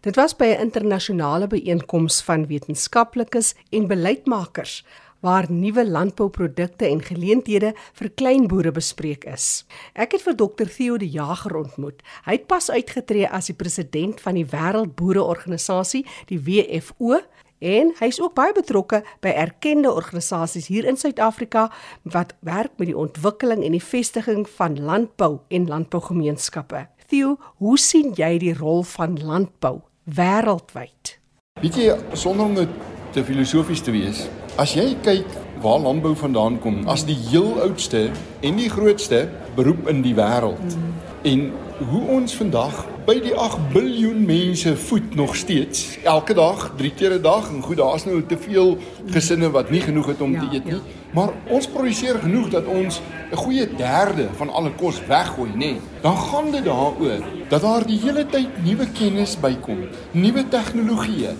Dit was by 'n internasionale byeenkoms van wetenskaplikes en beleidsmakers waar nuwe landbouprodukte en geleenthede vir kleinboere bespreek is. Ek het vir Dr Theo de Jager ontmoet. Hy het pas uitgetree as die president van die Wêreldboereorganisasie, die WFO, en hy's ook baie betrokke by erkende organisasies hier in Suid-Afrika wat werk met die ontwikkeling en die vestiging van landbou en landbougemeenskappe. Theo, hoe sien jy die rol van landbou wêreldwyd? Weet jy, sonder om dit te filosofies te wees, as jy kyk waar landbou vandaan kom, as die heel oudste en die grootste beroep in die wêreld. Mm. En hoe ons vandag by die 8 miljard mense voed nog steeds elke dag, 3 keer 'n dag en goed, daar's nou te veel gesinne wat nie genoeg het om ja, te eet nie. Ja. Maar ons produseer genoeg dat ons 'n goeie derde van alle kos weggooi, nê. Nee. Dan gaan dit daaroor dat daar die hele tyd nuwe kennis bykom, nuwe tegnologieë,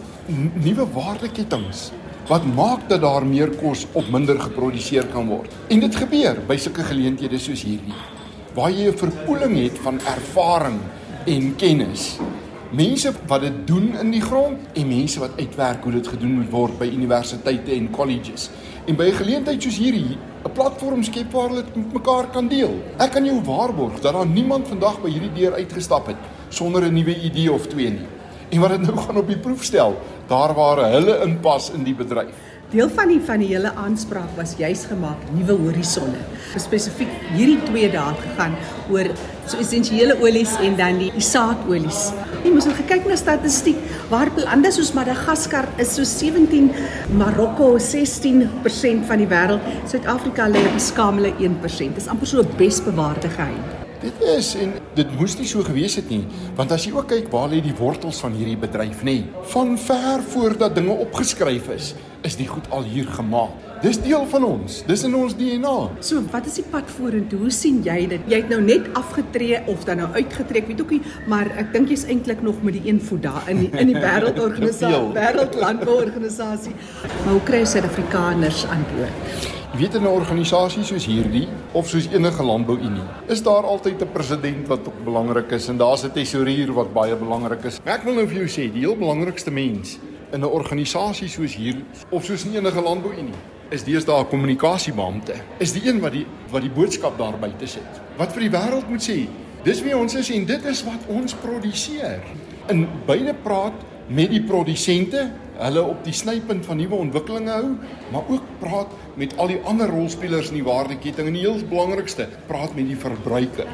nuwe waardeketTINGS wat maak dat daar meer kos op minder geproduseer kan word. En dit gebeur by sulke geleenthede soos hierdie waar jy 'n verpoeling het van ervaring en kennis. Mense wat dit doen in die grond en mense wat uitwerk hoe dit gedoen moet word by universiteite en colleges. En by 'n geleentheid soos hierdie, 'n platform skep waar hulle met mekaar kan deel. Ek kan jou waarborg dat daar niemand vandag by hierdie deur uitgestap het sonder 'n nuwe idee of twee nie. En wat dit nou gaan op die proef stel, daar waar hulle inpas in die bedryf. Deel van die van die hele aanspraak was juis gemaak nuwe horisonne. Spesifiek hierdie twee dae gegaan oor so essensiële olies en dan die saadolies. Jy moes al gekyk na statistiek waar lande soos Madagaskar is so 17, Marokko 16% van die wêreld, Suid-Afrika lê op 'n skamele 1%. Dis amper so 'n besbewaarde geheim. Dit is en dit moes nie so gewees het nie, want as jy ook kyk waar lê die wortels van hierdie bedryf nê, van ver voordat dinge opgeskryf is, is die goed al hier gemaak. Dis deel van ons. Dis in ons DNA. So, wat is die pad vorentoe? Hoe sien jy dit? Jy het nou net afgetree of dan nou uitgetrek, weet ookie, maar ek dink jy's eintlik nog met die een voet daar in die, in die wêreldorganisasie, wêreldlandbouorganisasie. Maar hoe kry Suid-Afrikaners aan boord? Jy weet in 'n organisasie soos hierdie of soos enige landbouunie, is daar altyd 'n president wat belangrik is en daar's 'n tesourier wat baie belangrik is. Ek wil nou vir jou sê, die heel belangrikste mens in 'n organisasie soos hier of soos in enige landbouunie is deesdae 'n kommunikasiebeampte. Is die een wat die wat die boodskap daar buite sit. Wat vir die wêreld moet sê, dis wie ons is en dit is wat ons produseer. In beide praat met die produsente, hulle op die snypunt van nuwe ontwikkelinge hou, maar ook praat met al die ander rolspelers in die waardeketting en die heel belangrikste, praat met die verbruiker.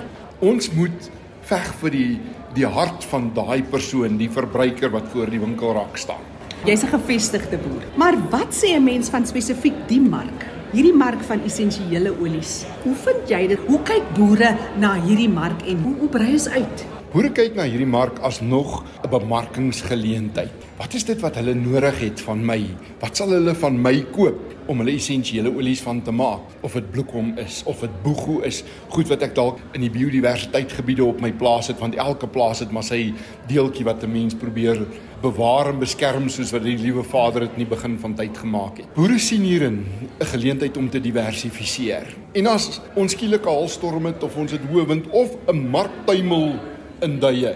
Ons moet veg vir die die hart van daai persoon, die verbruiker wat voor die winkelrak staan. Jy's 'n gevestigde boer. Maar wat sê 'n mens van spesifiek die mark? Hierdie mark van essensiële olies. Hoe vind jy dit? Hoe kyk boere na hierdie mark en hoe brei is uit? Boere kyk na hierdie mark as nog 'n bemarkingsgeleentheid. Wat is dit wat hulle nodig het van my? Wat sal hulle van my koop? om hulle essensiële olies van te maak of dit bloekom is of dit boegoe is goed wat ek dalk in die biodiversiteitsgebiede op my plaas het want elke plaas het maar sy deeltjie wat 'n mens probeer bewaar en beskerm soos wat die liewe Vader dit nie begin van tyd gemaak het. Boere sien hierin 'n geleentheid om te diversifiseer. En as ons skielike haalstorm het of ons het hoë wind of 'n marktuimel in duie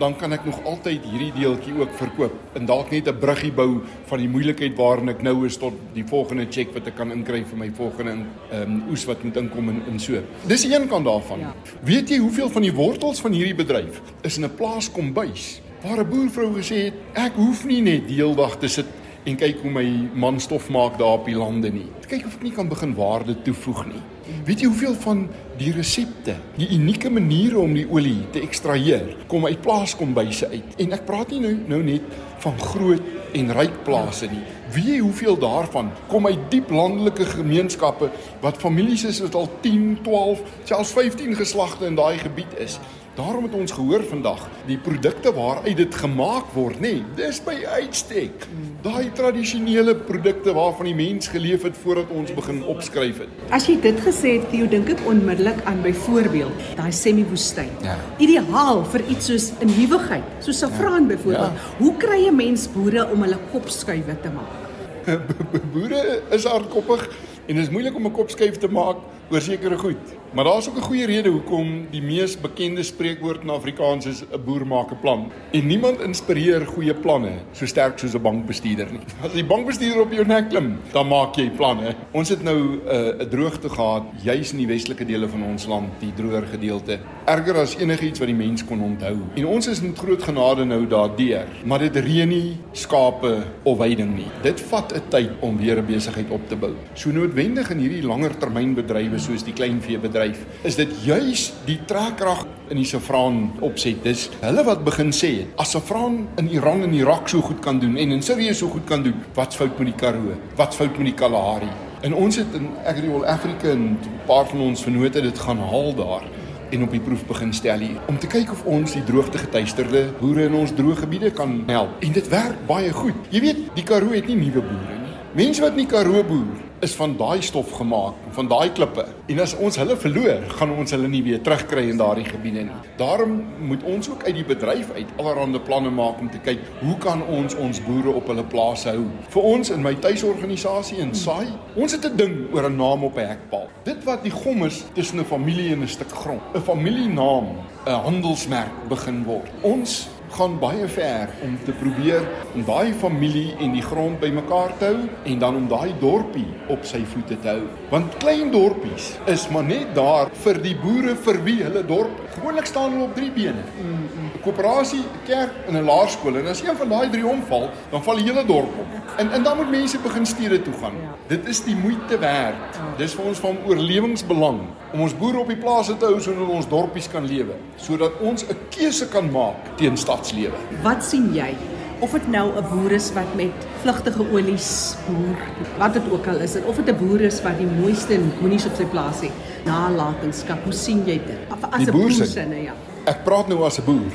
dan kan ek nog altyd hierdie deeltjie ook verkoop en dalk net 'n bruggie bou van die moeilikheid waarin ek nou is tot die volgende cheque wat ek kan inkry vir my volgende ehm um, oes wat moet inkom in in so. Dis een kant daarvan. Ja. Weet jy hoeveel van die wortels van hierdie bedryf is in 'n plaas kombuis waar 'n boervrou gesê het ek hoef nie net deeldag te sit en kyk hoe my man stof maak daar op die lande nie. Kyk of ek nie kan begin waarde toevoeg nie. Weet jy hoeveel van die resepte, die unieke maniere om die olie te ekstraheer, kom uit plaaskombuise uit. En ek praat nie nou nou net van groot en ryk plase nie. Weet jy hoeveel daarvan kom uit diep landelike gemeenskappe wat families is wat al 10, 12, selfs 15 geslagte in daai gebied is. Daarom het ons gehoor vandag, die produkte waaruit dit gemaak word, nê, nee, dis by uitstek. Daai tradisionele produkte waarvan die mens geleef het voordat ons begin opskryf het. As jy dit gesê het, Theo, dink ek onmiddellik aan byvoorbeeld daai semi-woestyn. Ja. Ideaal vir iets soos 'n nuwigheid, soos saffraan ja. byvoorbeeld. Ja. Hoe kry 'n mens boere om hulle kopskuif te maak? boere is hardkoppig en dit is moeilik om 'n kopskuif te maak oor sekere goed. Maar daar's ook 'n goeie rede hoekom die mees bekende spreekwoord in Afrikaans is 'n boer maak 'n plan. En niemand inspireer goeie planne so sterk soos 'n bankbestuurder nie. As die bankbestuurder op jou nek klim, dan maak jy planne. Ons het nou 'n uh, droogte gehad juis in die westelike dele van ons land, die droër gedeelte. Erger as enigiets wat die mens kon onthou. En ons is met groot genade nou daardeur, maar dit reën nie skape of weiding nie. Dit vat 'n tyd om weer 'n besigheid op te bou. So noodwendig in hierdie langer termynbedrywe soos die kleinveebedryf bedryf, is dit juis die trekkrag in die Safran opset. Dis hulle wat begin sê, as Safran in Iran en Irak so goed kan doen en in Sirië so goed kan doen, wat's fout met die Karoo? Wat's fout met die Kalahari? En ons het in Agriol Africa 'n paar van ons vennote dit gaan haal daar en op die proef begin stel hier om te kyk of ons die droogte getuisterde boere in ons droë gebiede kan help. En dit werk baie goed. Jy weet, die Karoo het nie nuwe boere nie. Mense wat in die Karoo boer, is van daai stof gemaak, van daai klippe. En as ons hulle verloor, gaan ons hulle nie weer terugkry in daardie gebiede nie. Daarom moet ons ook uit die bedryf uit allerlei planne maak om te kyk hoe kan ons ons boere op hulle plase hou. Vir ons in my tuisorganisasie in Saai, ons het 'n ding oor 'n naam op 'n hekpaal. Dit wat die gom is tussen 'n familie en 'n stuk grond. 'n Familienaam, 'n handelsmerk begin word. Ons gaan baie ver om te probeer om daai familie en die grond bymekaar te hou en dan om daai dorpie op sy voete te hou. Want klein dorpies is maar net daar vir die boere vir wie hulle dorp gewoonlik staan hulle op drie bene. 'n Koöperasie, 'n kerk en 'n laerskool en as een van daai drie omval, dan val die hele dorp om. En en dan moet mense begin stede toe gaan. Dit is die moeite werd. Dis vir ons van oorlewingsbelang om ons boere op die plase te hou sodat ons dorpies kan lewe, sodat ons 'n keuse kan maak teen stadslewe. Wat sien jy? Of dit nou 'n boer is wat met vlugtige olies boer, wat dit ook al is, of dit 'n boer is wat die mooiste moenies op sy plaas het, nalatenskap, hoe sien jy dit? As 'n boer sinne, ja. Ek praat nou as 'n boer.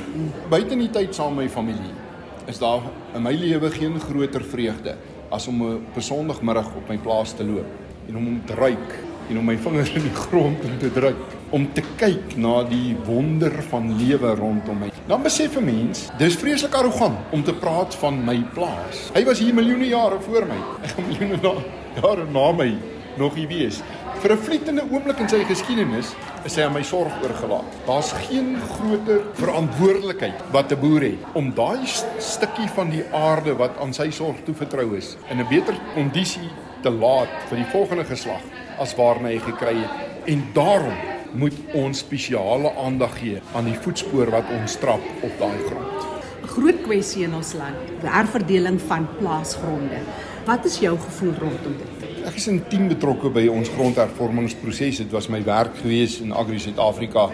Buite in die tyd saam met my familie is daar in my lewe geen groter vreugde as om 'n besondagmiddag op my plaas te loop en om om te ruik en om my vingers in die grond te druk om te kyk na die wonder van lewe rondom my. Dan besef 'n mens, dis vreeslik arrogant om te praat van my plaas. Hy was hier miljoene jare voor my. Hy gaan miljoene jare na my nog hier wees. Vir 'n vlietende oomblik in sy geskiedenis is hy aan my sorg oorgelaat. Daar's geen groter verantwoordelikheid wat 'n boer het om daai stukkie van die aarde wat aan sy sorg toevertrou is in 'n beter kondisie te laat vir die volgende geslag as waarna hy gekry het. En daarom moet ons spesiale aandag gee aan die voetspoor wat ons trap op daai grond. 'n Groot kwessie in ons land, herverdeling van plaasgronde. Wat is jou gevoel rondom dit? Ek is intiem betrokke by ons grondhervormingsproses. Dit was my werk gewees in Agri Suid-Afrika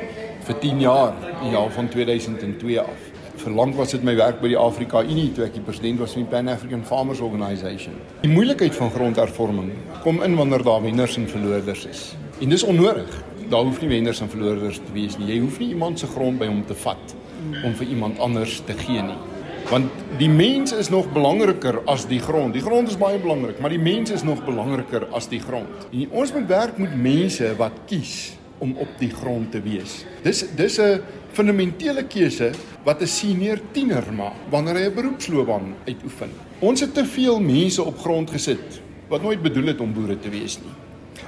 vir 10 jaar, in jaar van 2002 af. Vir lank was dit my werk by die Afrika Unie toe ek die president was van die Pan African Farmers Organisation. Die moeilikheid van grondhervorming kom in wanneer daar wenners en verloorders is. En dis onnodig daar hoef nie wenners en verloorders te wees nie. Jy hoef nie iemand se grond by hom te vat om vir iemand anders te gee nie. Want die mens is nog belangriker as die grond. Die grond is baie belangrik, maar die mens is nog belangriker as die grond. En ons moet werk met mense wat kies om op die grond te wees. Dis dis 'n fundamentele keuse wat 'n senior tiener maak wanneer hy 'n beroepsloopbaan uitoefen. Ons het te veel mense op grond gesit wat nooit bedoel het om boere te wees nie.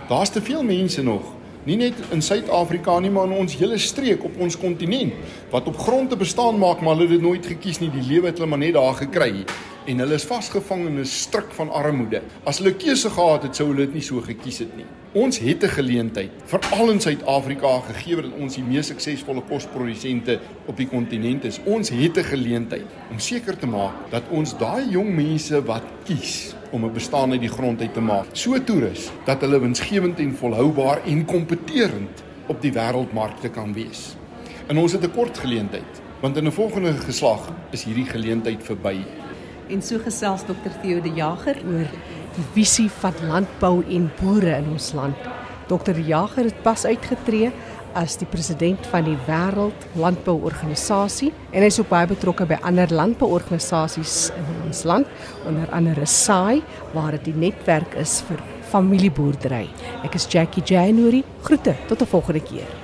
Daar's te veel mense nog nie net in Suid-Afrika nie, maar in ons hele streek op ons kontinent wat op grond te bestaan maak, maar hulle het dit nooit gekies nie. Die lewe het hulle maar net daar gekry en hulle is vasgevang in 'n stryk van armoede. As hulle keuse gehad het, sou hulle dit nie so gekies het nie. Ons het 'n geleentheid, veral in Suid-Afrika gegee dat ons die mees suksesvolle kosprodusente op die kontinent is. Ons het 'n geleentheid om seker te maak dat ons daai jong mense wat kies om 'n bestaan uit die grond uit te maak, so toerus dat hulle winsgewend en volhoubaar en kompeterend op die wêreldmarkte kan wees. En ons het 'n kort geleentheid, want in 'n volgende geslag is hierdie geleentheid verby. En so gesels Dr Theo de Jager oor die visie van landbou en boere in ons land. Dr Jager het pas uitgetree as die president van die Wêreld Landbouorganisasie en hy is ook baie betrokke by ander landbouorganisasies in ons land, onder andere SAI waar dit die netwerk is vir familieboerdery. Ek is Jackie January. Groete tot 'n volgende keer.